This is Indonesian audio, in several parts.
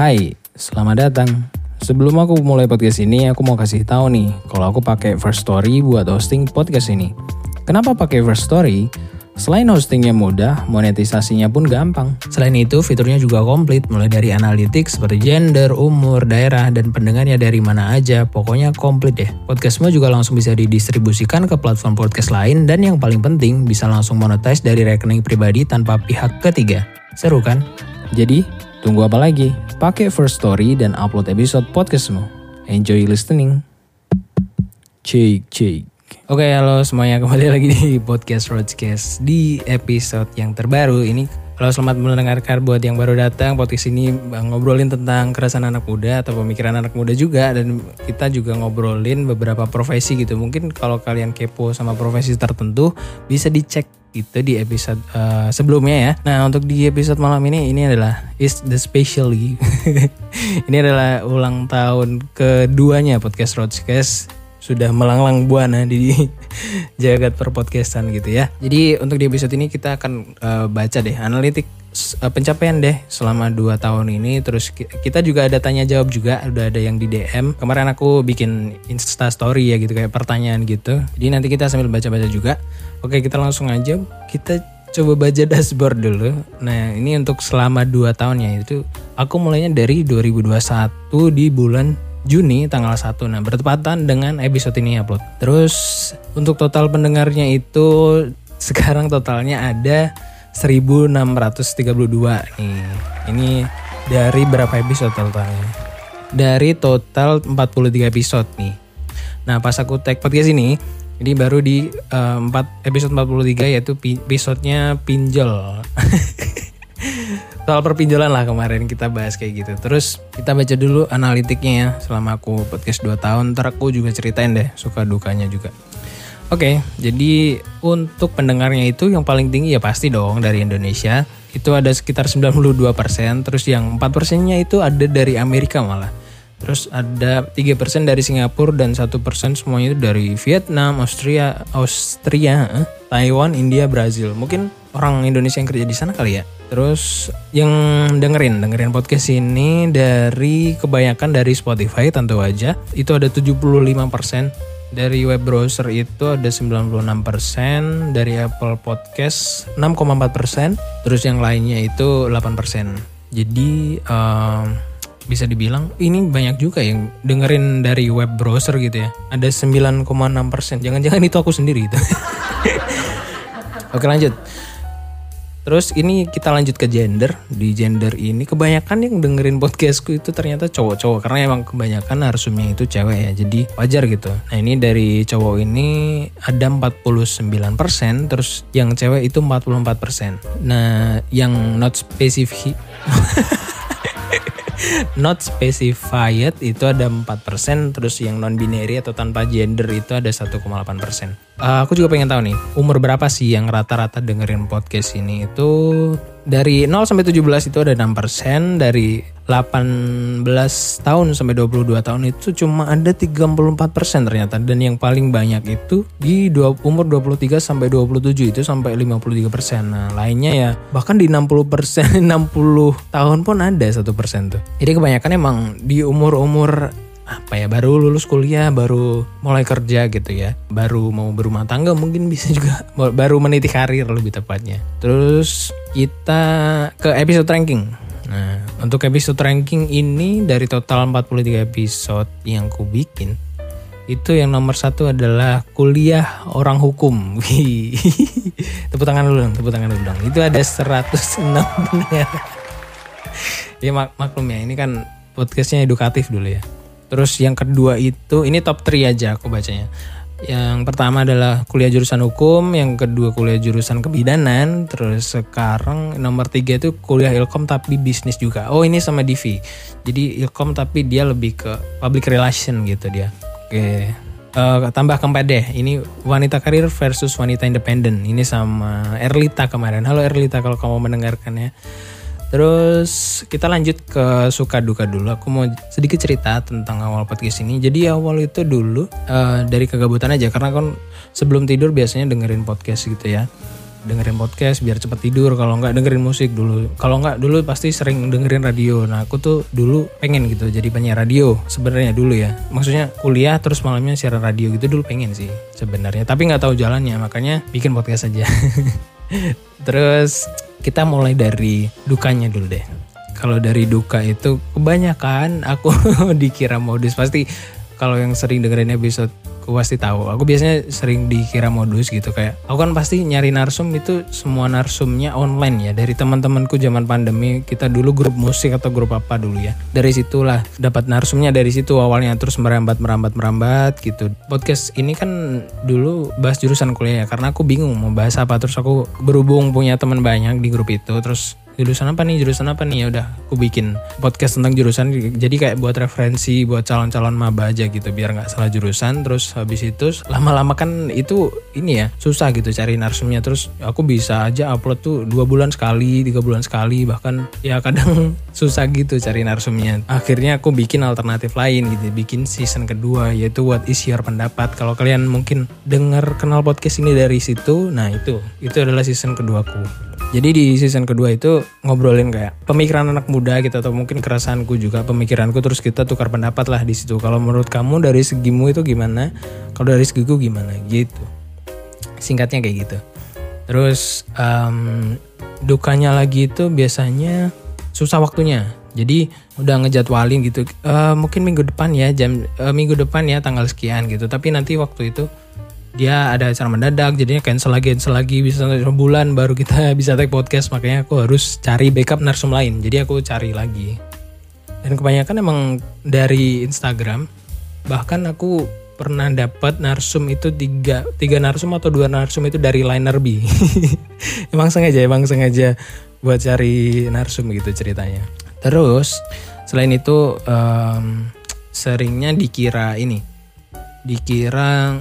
Hai, selamat datang. Sebelum aku mulai podcast ini, aku mau kasih tahu nih, kalau aku pakai First Story buat hosting podcast ini. Kenapa pakai First Story? Selain hostingnya mudah, monetisasinya pun gampang. Selain itu, fiturnya juga komplit, mulai dari analitik seperti gender, umur, daerah, dan pendengarnya dari mana aja. Pokoknya komplit deh. Podcastmu juga langsung bisa didistribusikan ke platform podcast lain, dan yang paling penting, bisa langsung monetize dari rekening pribadi tanpa pihak ketiga. Seru kan? Jadi, tunggu apa lagi? Pakai First Story dan upload episode podcastmu. Enjoy listening. Cik, cik. Oke, halo semuanya. Kembali lagi di podcast Roadcast di episode yang terbaru. Ini halo selamat mendengarkan buat yang baru datang. Podcast ini ngobrolin tentang keresahan anak muda atau pemikiran anak muda juga dan kita juga ngobrolin beberapa profesi gitu. Mungkin kalau kalian kepo sama profesi tertentu bisa dicek itu di episode uh, sebelumnya ya. Nah untuk di episode malam ini ini adalah is the specially ini adalah ulang tahun keduanya podcast Roadcast sudah melanglang buana di jagat perpodcastan gitu ya. Jadi untuk di episode ini kita akan uh, baca deh analitik pencapaian deh selama 2 tahun ini. Terus kita juga ada tanya jawab juga, udah ada yang di DM. Kemarin aku bikin Insta story ya gitu kayak pertanyaan gitu. Jadi nanti kita sambil baca-baca juga. Oke, kita langsung aja kita coba baca dashboard dulu. Nah, ini untuk selama 2 tahunnya itu aku mulainya dari 2021 di bulan Juni tanggal 1. Nah, bertepatan dengan episode ini upload. Terus untuk total pendengarnya itu sekarang totalnya ada 1632 nih. Ini dari berapa episode totalnya? Dari total 43 episode nih. Nah, pas aku tag podcast ini, ini baru di uh, 4 episode 43 yaitu episodenya pinjol. soal perpinjolan lah kemarin kita bahas kayak gitu. Terus kita baca dulu analitiknya ya selama aku podcast 2 tahun. Ntar aku juga ceritain deh suka dukanya juga. Oke, jadi untuk pendengarnya itu yang paling tinggi ya pasti dong dari Indonesia. Itu ada sekitar 92%, terus yang 4 persennya itu ada dari Amerika malah. Terus ada 3% dari Singapura dan 1% semuanya itu dari Vietnam, Austria, Austria, eh, Taiwan, India, Brazil. Mungkin orang Indonesia yang kerja di sana kali ya. Terus yang dengerin, dengerin podcast ini dari kebanyakan dari Spotify tentu aja. Itu ada 75%. Dari web browser itu ada 96%, dari Apple Podcast 6,4%, terus yang lainnya itu 8%. Jadi um, bisa dibilang ini banyak juga yang dengerin dari web browser gitu ya. Ada 9,6%. Jangan-jangan itu aku sendiri itu. Oke lanjut. Terus ini kita lanjut ke gender. Di gender ini kebanyakan yang dengerin podcastku itu ternyata cowok-cowok karena emang kebanyakan narsumnya itu cewek ya. Jadi wajar gitu. Nah, ini dari cowok ini ada 49%, terus yang cewek itu 44%. Nah, yang not specific not specified itu ada 4%, terus yang non binary atau tanpa gender itu ada 1,8%. Uh, aku juga pengen tahu nih, umur berapa sih yang rata-rata dengerin podcast ini? Itu dari 0 sampai 17 itu ada 6%, dari 18 tahun sampai 22 tahun itu cuma ada 34% ternyata dan yang paling banyak itu di dua, umur 23 sampai 27 itu sampai 53%. Nah, lainnya ya bahkan di 60% 60 tahun pun ada satu persen tuh. Jadi kebanyakan emang di umur-umur apa ya baru lulus kuliah baru mulai kerja gitu ya baru mau berumah tangga mungkin bisa juga baru meniti karir lebih tepatnya terus kita ke episode ranking nah untuk episode ranking ini dari total 43 episode yang ku bikin itu yang nomor satu adalah kuliah orang hukum. tepuk tangan dulu dong, tepuk tangan dulu dong. Itu ada 106 pendengar. ya mak maklum ya, ini kan podcastnya edukatif dulu ya. Terus yang kedua itu, ini top 3 aja aku bacanya. Yang pertama adalah kuliah jurusan hukum, yang kedua kuliah jurusan kebidanan, terus sekarang nomor tiga itu kuliah ilkom tapi bisnis juga. Oh ini sama Divi, jadi ilkom tapi dia lebih ke public relation gitu dia. Oke, uh, tambah keempat deh. Ini wanita karir versus wanita independen. Ini sama Erlita kemarin. Halo Erlita kalau kamu mendengarkan ya. Terus kita lanjut ke suka duka dulu. Aku mau sedikit cerita tentang awal podcast ini. Jadi awal itu dulu uh, dari kegabutan aja. Karena kan sebelum tidur biasanya dengerin podcast gitu ya. dengerin podcast biar cepet tidur. Kalau nggak dengerin musik dulu. Kalau nggak dulu pasti sering dengerin radio. Nah aku tuh dulu pengen gitu jadi penyiar radio sebenarnya dulu ya. Maksudnya kuliah terus malamnya siaran radio gitu dulu pengen sih sebenarnya. Tapi nggak tahu jalannya makanya bikin podcast aja. Terus kita mulai dari dukanya dulu deh. Kalau dari duka itu kebanyakan aku dikira modus. Pasti kalau yang sering dengerin episode aku pasti tahu. Aku biasanya sering dikira modus gitu kayak aku kan pasti nyari narsum itu semua narsumnya online ya dari teman-temanku zaman pandemi kita dulu grup musik atau grup apa dulu ya. Dari situlah dapat narsumnya dari situ awalnya terus merambat merambat merambat gitu. Podcast ini kan dulu bahas jurusan kuliah ya karena aku bingung mau bahas apa terus aku berhubung punya teman banyak di grup itu terus jurusan apa nih? Jurusan apa nih? Ya udah aku bikin podcast tentang jurusan. Jadi kayak buat referensi buat calon-calon maba aja gitu biar nggak salah jurusan. Terus habis itu lama-lama kan itu ini ya susah gitu cari narsumnya. Terus aku bisa aja upload tuh dua bulan sekali tiga bulan sekali. Bahkan ya kadang susah gitu cari narsumnya. Akhirnya aku bikin alternatif lain gitu bikin season kedua yaitu what is your pendapat. Kalau kalian mungkin dengar kenal podcast ini dari situ nah itu. Itu adalah season keduaku jadi di season kedua itu ngobrolin kayak pemikiran anak muda gitu atau mungkin kerasaanku juga pemikiranku terus kita tukar pendapat lah di situ. Kalau menurut kamu dari segimu itu gimana? Kalau dari segiku gimana? Gitu. Singkatnya kayak gitu. Terus um, dukanya lagi itu biasanya susah waktunya. Jadi udah ngejadwalin gitu. Uh, mungkin minggu depan ya jam uh, minggu depan ya tanggal sekian gitu. Tapi nanti waktu itu dia ada acara mendadak jadinya cancel lagi cancel lagi bisa sebulan baru kita bisa take podcast. Makanya aku harus cari backup narsum lain. Jadi aku cari lagi. Dan kebanyakan emang dari Instagram bahkan aku pernah dapat narsum itu tiga tiga narsum atau dua narsum itu dari liner B. Emang sengaja emang sengaja buat cari narsum gitu ceritanya. Terus selain itu um, seringnya dikira ini dikira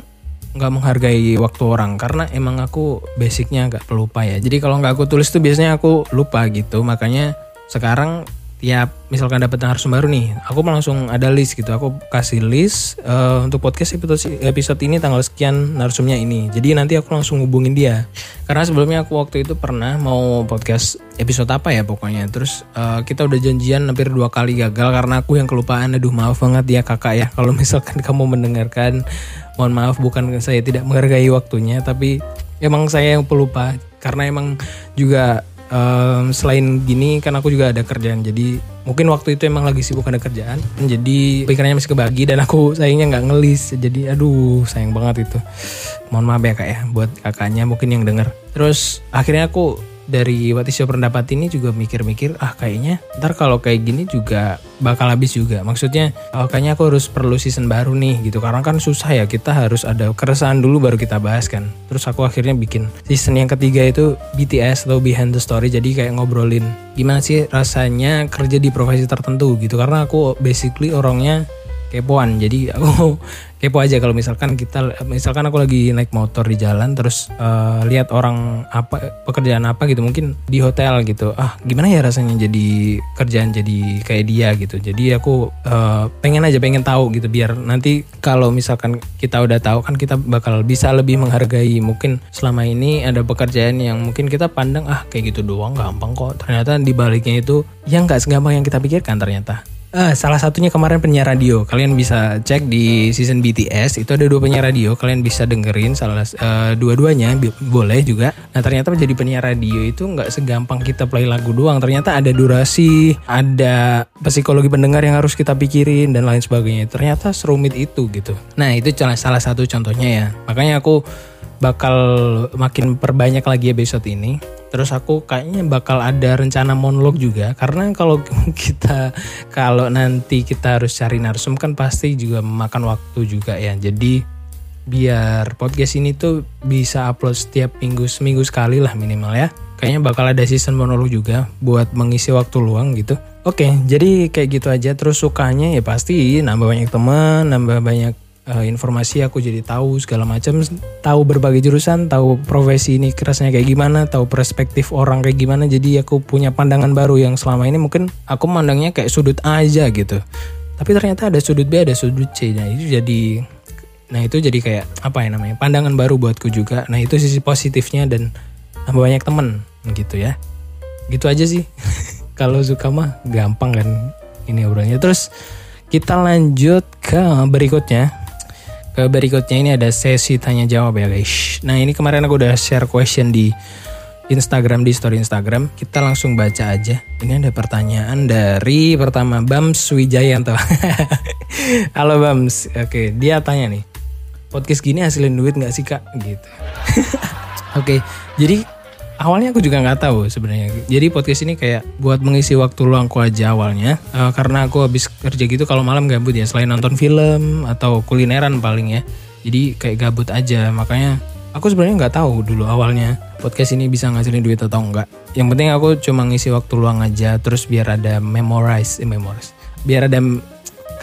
nggak menghargai waktu orang karena emang aku basicnya agak pelupa ya. Jadi kalau nggak aku tulis tuh biasanya aku lupa gitu. Makanya sekarang tiap misalkan dapat narsum baru nih aku langsung ada list gitu. Aku kasih list uh, untuk podcast episode episode ini tanggal sekian narsumnya ini. Jadi nanti aku langsung hubungin dia. Karena sebelumnya aku waktu itu pernah mau podcast episode apa ya pokoknya. Terus uh, kita udah janjian hampir dua kali gagal karena aku yang kelupaan. Aduh maaf banget ya kakak ya. Kalau misalkan kamu mendengarkan mohon maaf bukan saya tidak menghargai waktunya tapi emang saya yang pelupa. Karena emang juga um, selain gini kan aku juga ada kerjaan. Jadi mungkin waktu itu emang lagi sibuk ada kerjaan. Jadi pikirannya masih kebagi dan aku sayangnya nggak ngelis. Jadi aduh sayang banget itu. Mohon maaf ya kak ya buat kakaknya mungkin yang denger. Terus akhirnya aku dari What is pendapat ini juga mikir-mikir ah kayaknya ntar kalau kayak gini juga bakal habis juga. Maksudnya oh, kayaknya aku harus perlu season baru nih gitu. Karena kan susah ya kita harus ada keresahan dulu baru kita bahas kan. Terus aku akhirnya bikin season yang ketiga itu BTS atau Behind the Story. Jadi kayak ngobrolin gimana sih rasanya kerja di profesi tertentu gitu. Karena aku basically orangnya kepoan. Jadi aku kepo aja kalau misalkan kita misalkan aku lagi naik motor di jalan terus uh, lihat orang apa pekerjaan apa gitu mungkin di hotel gitu. Ah gimana ya rasanya jadi kerjaan jadi kayak dia gitu. Jadi aku uh, pengen aja pengen tahu gitu biar nanti kalau misalkan kita udah tahu kan kita bakal bisa lebih menghargai. Mungkin selama ini ada pekerjaan yang mungkin kita pandang ah kayak gitu doang gampang kok. Ternyata di baliknya itu yang nggak segampang yang kita pikirkan ternyata Uh, salah satunya kemarin penyiar radio. Kalian bisa cek di season BTS itu ada dua penyiar radio. Kalian bisa dengerin salah uh, dua-duanya boleh juga. Nah ternyata menjadi penyiar radio itu nggak segampang kita play lagu doang. Ternyata ada durasi, ada psikologi pendengar yang harus kita pikirin dan lain sebagainya. Ternyata serumit itu gitu. Nah itu salah satu contohnya ya. Makanya aku bakal makin perbanyak lagi episode ini Terus aku kayaknya bakal ada rencana monolog juga karena kalau kita kalau nanti kita harus cari narsum kan pasti juga memakan waktu juga ya. Jadi biar podcast ini tuh bisa upload setiap minggu seminggu sekali lah minimal ya. Kayaknya bakal ada season monolog juga buat mengisi waktu luang gitu. Oke, jadi kayak gitu aja. Terus sukanya ya pasti nambah banyak teman, nambah banyak uh, informasi aku jadi tahu segala macam tahu berbagai jurusan tahu profesi ini kerasnya kayak gimana tahu perspektif orang kayak gimana. Jadi aku punya pandangan baru yang selama ini mungkin aku mandangnya kayak sudut A aja gitu. Tapi ternyata ada sudut B ada sudut C. Nah itu jadi nah itu jadi kayak apa ya namanya pandangan baru buatku juga. Nah itu sisi positifnya dan tambah banyak temen gitu ya. Gitu aja sih. Kalau suka mah gampang kan ini obrolannya. Terus kita lanjut ke berikutnya ke berikutnya ini ada sesi tanya jawab ya guys. Nah ini kemarin aku udah share question di Instagram di story Instagram. Kita langsung baca aja. Ini ada pertanyaan dari pertama Bams Wijayanto halo Bams. Oke dia tanya nih podcast gini hasilin duit nggak sih kak? Gitu. Oke jadi awalnya aku juga nggak tahu sebenarnya. Jadi podcast ini kayak buat mengisi waktu luangku aja awalnya. Uh, karena aku habis kerja gitu kalau malam gabut ya selain nonton film atau kulineran paling ya. Jadi kayak gabut aja. Makanya aku sebenarnya nggak tahu dulu awalnya podcast ini bisa ngasilin duit atau enggak. Yang penting aku cuma ngisi waktu luang aja terus biar ada memorize, eh, memorize. Biar ada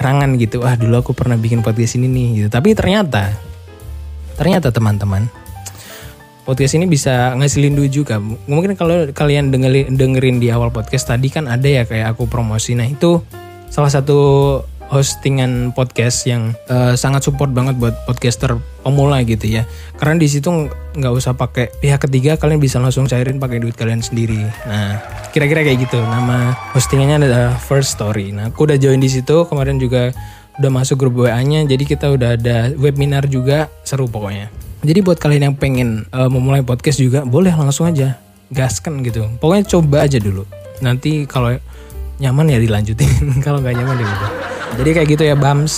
kerangan gitu. Ah dulu aku pernah bikin podcast ini nih gitu. Tapi ternyata ternyata teman-teman podcast ini bisa ngasilin duit juga. Mungkin kalau kalian dengerin, dengerin di awal podcast tadi kan ada ya kayak aku promosi. Nah itu salah satu hostingan podcast yang uh, sangat support banget buat podcaster pemula gitu ya. Karena di situ nggak usah pakai pihak ketiga, kalian bisa langsung cairin pakai duit kalian sendiri. Nah, kira-kira kayak gitu. Nama hostingannya adalah First Story. Nah, aku udah join di situ kemarin juga udah masuk grup WA-nya. Jadi kita udah ada webinar juga seru pokoknya. Jadi buat kalian yang pengen uh, memulai podcast juga boleh langsung aja gaskan gitu. Pokoknya coba aja dulu. Nanti kalau nyaman ya dilanjutin. kalau nggak nyaman ya. Jadi kayak gitu ya Bams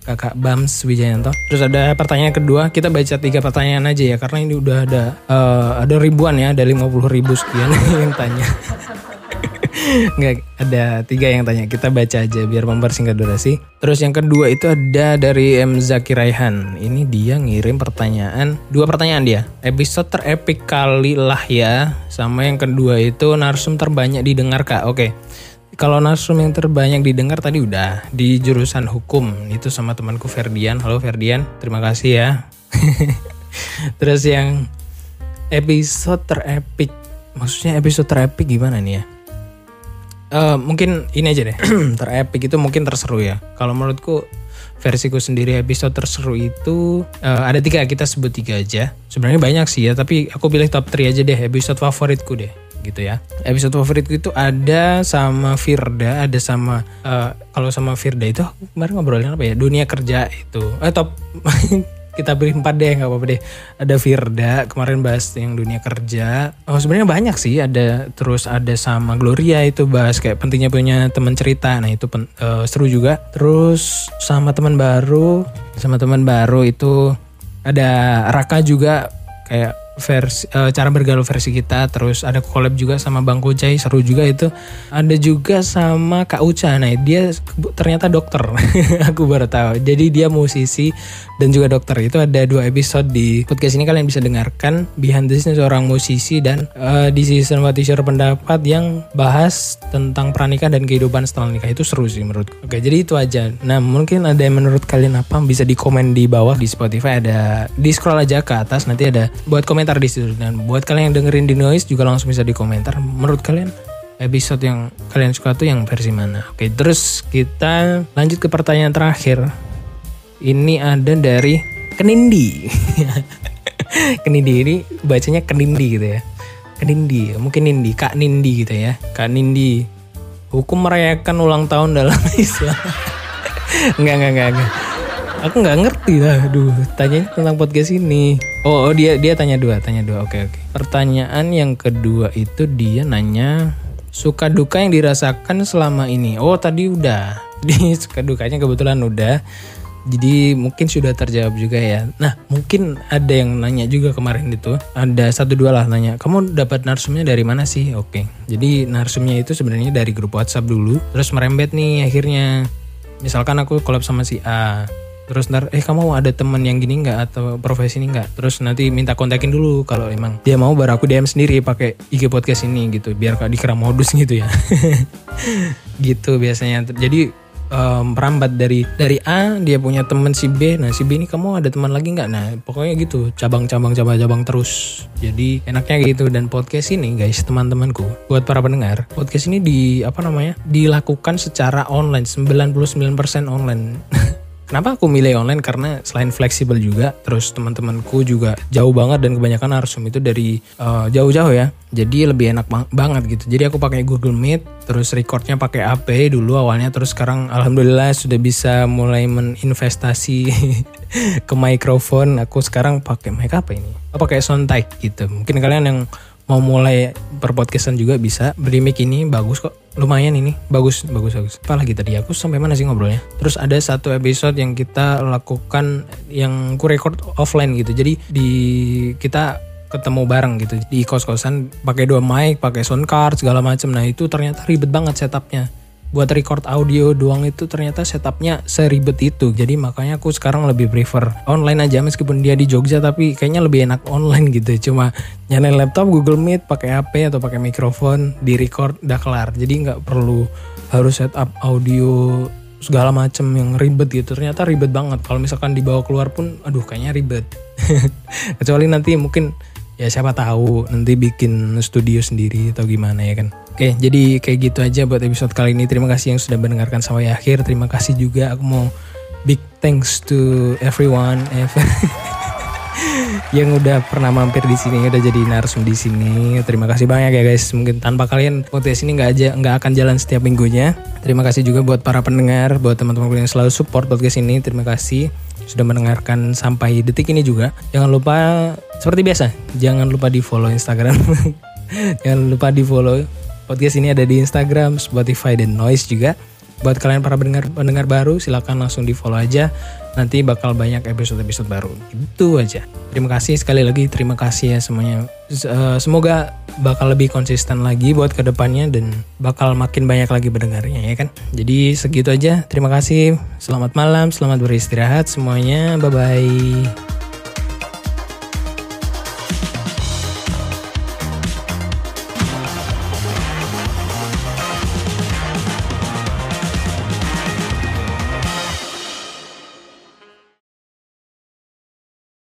kakak Bams Wijayanto. Terus ada pertanyaan kedua, kita baca tiga pertanyaan aja ya karena ini udah ada uh, ada ribuan ya, ada 50 ribu sekian yang tanya. Nggak, ada tiga yang tanya. Kita baca aja biar mempersingkat durasi. Terus yang kedua itu ada dari M. Zaki Raihan. Ini dia ngirim pertanyaan. Dua pertanyaan dia. Episode terepik kali lah ya. Sama yang kedua itu narsum terbanyak didengar kak. Oke. Kalau narsum yang terbanyak didengar tadi udah di jurusan hukum itu sama temanku Ferdian. Halo Ferdian, terima kasih ya. Terus yang episode terepik, maksudnya episode terepik gimana nih ya? Uh, mungkin ini aja deh. Terepik itu mungkin terseru ya. Kalau menurutku versiku sendiri episode terseru itu uh, ada tiga kita sebut tiga aja. Sebenarnya banyak sih ya tapi aku pilih top 3 aja deh episode favoritku deh gitu ya. Episode favoritku itu ada sama Firda ada sama uh, kalau sama Firda itu kemarin ngobrolin apa ya? Dunia kerja itu. Eh top kita beri empat deh nggak apa-apa deh. Ada Firda kemarin bahas yang dunia kerja. Oh sebenarnya banyak sih ada terus ada sama Gloria itu bahas kayak pentingnya punya teman cerita. Nah itu pen, uh, seru juga. Terus sama teman baru sama teman baru itu ada Raka juga kayak versi uh, cara bergaul versi kita terus ada collab juga sama Bang Kucai seru juga itu. Ada juga sama Kak Uca. Nah dia ternyata dokter aku baru tahu. Jadi dia musisi dan juga dokter. Itu ada dua episode di podcast ini kalian bisa dengarkan. Behind the scenes seorang musisi dan uh, di season what is pendapat yang bahas tentang pernikahan dan kehidupan setelah nikah. Itu seru sih menurutku oke jadi itu aja. Nah mungkin ada yang menurut kalian apa? Bisa di komen di bawah di Spotify. Ada di scroll aja ke atas. Nanti ada buat komentar komentar di situ. Dan buat kalian yang dengerin di noise juga langsung bisa di komentar. Menurut kalian episode yang kalian suka tuh yang versi mana? Oke terus kita lanjut ke pertanyaan terakhir. Ini ada dari Kenindi. Kenindi ini bacanya Kenindi gitu ya. Kenindi mungkin Nindi Kak Nindi gitu ya. Kak Nindi hukum merayakan ulang tahun dalam Islam. Enggak enggak enggak, enggak aku nggak ngerti lah aduh tanya tentang podcast ini oh, oh dia dia tanya dua tanya dua oke oke pertanyaan yang kedua itu dia nanya suka duka yang dirasakan selama ini oh tadi udah di suka dukanya kebetulan udah jadi mungkin sudah terjawab juga ya. Nah mungkin ada yang nanya juga kemarin itu. Ada satu dua lah nanya. Kamu dapat narsumnya dari mana sih? Oke. Jadi narsumnya itu sebenarnya dari grup WhatsApp dulu. Terus merembet nih akhirnya. Misalkan aku collab sama si A terus ntar eh kamu ada teman yang gini nggak? Atau profesi ini nggak? Terus nanti minta kontakin dulu kalau emang dia mau baru aku DM sendiri pakai IG podcast ini gitu biar kak dikira modus gitu ya. Gitu biasanya. Jadi um, merambat dari dari A dia punya teman si B. Nah si B ini kamu ada teman lagi nggak? Nah pokoknya gitu cabang-cabang cabang-cabang terus. Jadi enaknya gitu. Dan podcast ini guys teman-temanku buat para pendengar podcast ini di apa namanya dilakukan secara online 99% online Kenapa aku milih online? Karena selain fleksibel juga, terus teman-temanku juga jauh banget dan kebanyakan Arsum itu dari uh, jauh-jauh ya. Jadi lebih enak bang banget gitu. Jadi aku pakai Google Meet, terus recordnya pakai AP dulu awalnya, terus sekarang alhamdulillah sudah bisa mulai meninvestasi ke mikrofon. Aku sekarang pakai mic apa ini? Oh, pakai Soundtech gitu. Mungkin kalian yang mau mulai berpodcastan juga bisa. Beli mic ini bagus kok. Lumayan ini. Bagus bagus bagus. Apa lagi tadi? Aku sampai mana sih ngobrolnya? Terus ada satu episode yang kita lakukan yang ku record offline gitu. Jadi di kita ketemu bareng gitu. Di kos-kosan pakai dua mic pakai sound card segala macam nah itu ternyata ribet banget setupnya buat record audio doang itu ternyata setupnya seribet itu. Jadi makanya aku sekarang lebih prefer online aja meskipun dia di Jogja tapi kayaknya lebih enak online gitu. Cuma nyalain laptop Google Meet pakai HP atau pakai mikrofon di record udah kelar. Jadi nggak perlu harus setup audio segala macem yang ribet gitu. Ternyata ribet banget. Kalau misalkan dibawa keluar pun aduh kayaknya ribet. Kecuali nanti mungkin ya siapa tahu nanti bikin studio sendiri atau gimana ya kan. Oke, jadi kayak gitu aja buat episode kali ini. Terima kasih yang sudah mendengarkan sampai akhir. Terima kasih juga aku mau big thanks to everyone yang udah pernah mampir di sini udah jadi narsum di sini terima kasih banyak ya guys mungkin tanpa kalian podcast ini nggak aja nggak akan jalan setiap minggunya terima kasih juga buat para pendengar buat teman-teman yang selalu support podcast ini terima kasih sudah mendengarkan sampai detik ini juga. Jangan lupa seperti biasa jangan lupa di follow Instagram. Jangan lupa di follow podcast ini ada di Instagram Spotify dan Noise juga. Buat kalian para pendengar pendengar baru silakan langsung di follow aja nanti bakal banyak episode-episode baru. Itu aja. Terima kasih sekali lagi. Terima kasih ya semuanya. Eh, semoga bakal lebih konsisten lagi buat ke depannya dan bakal makin banyak lagi pendengarnya ya kan? Jadi segitu aja. Terima kasih. Selamat malam selamat beristirahat semuanya. Bye bye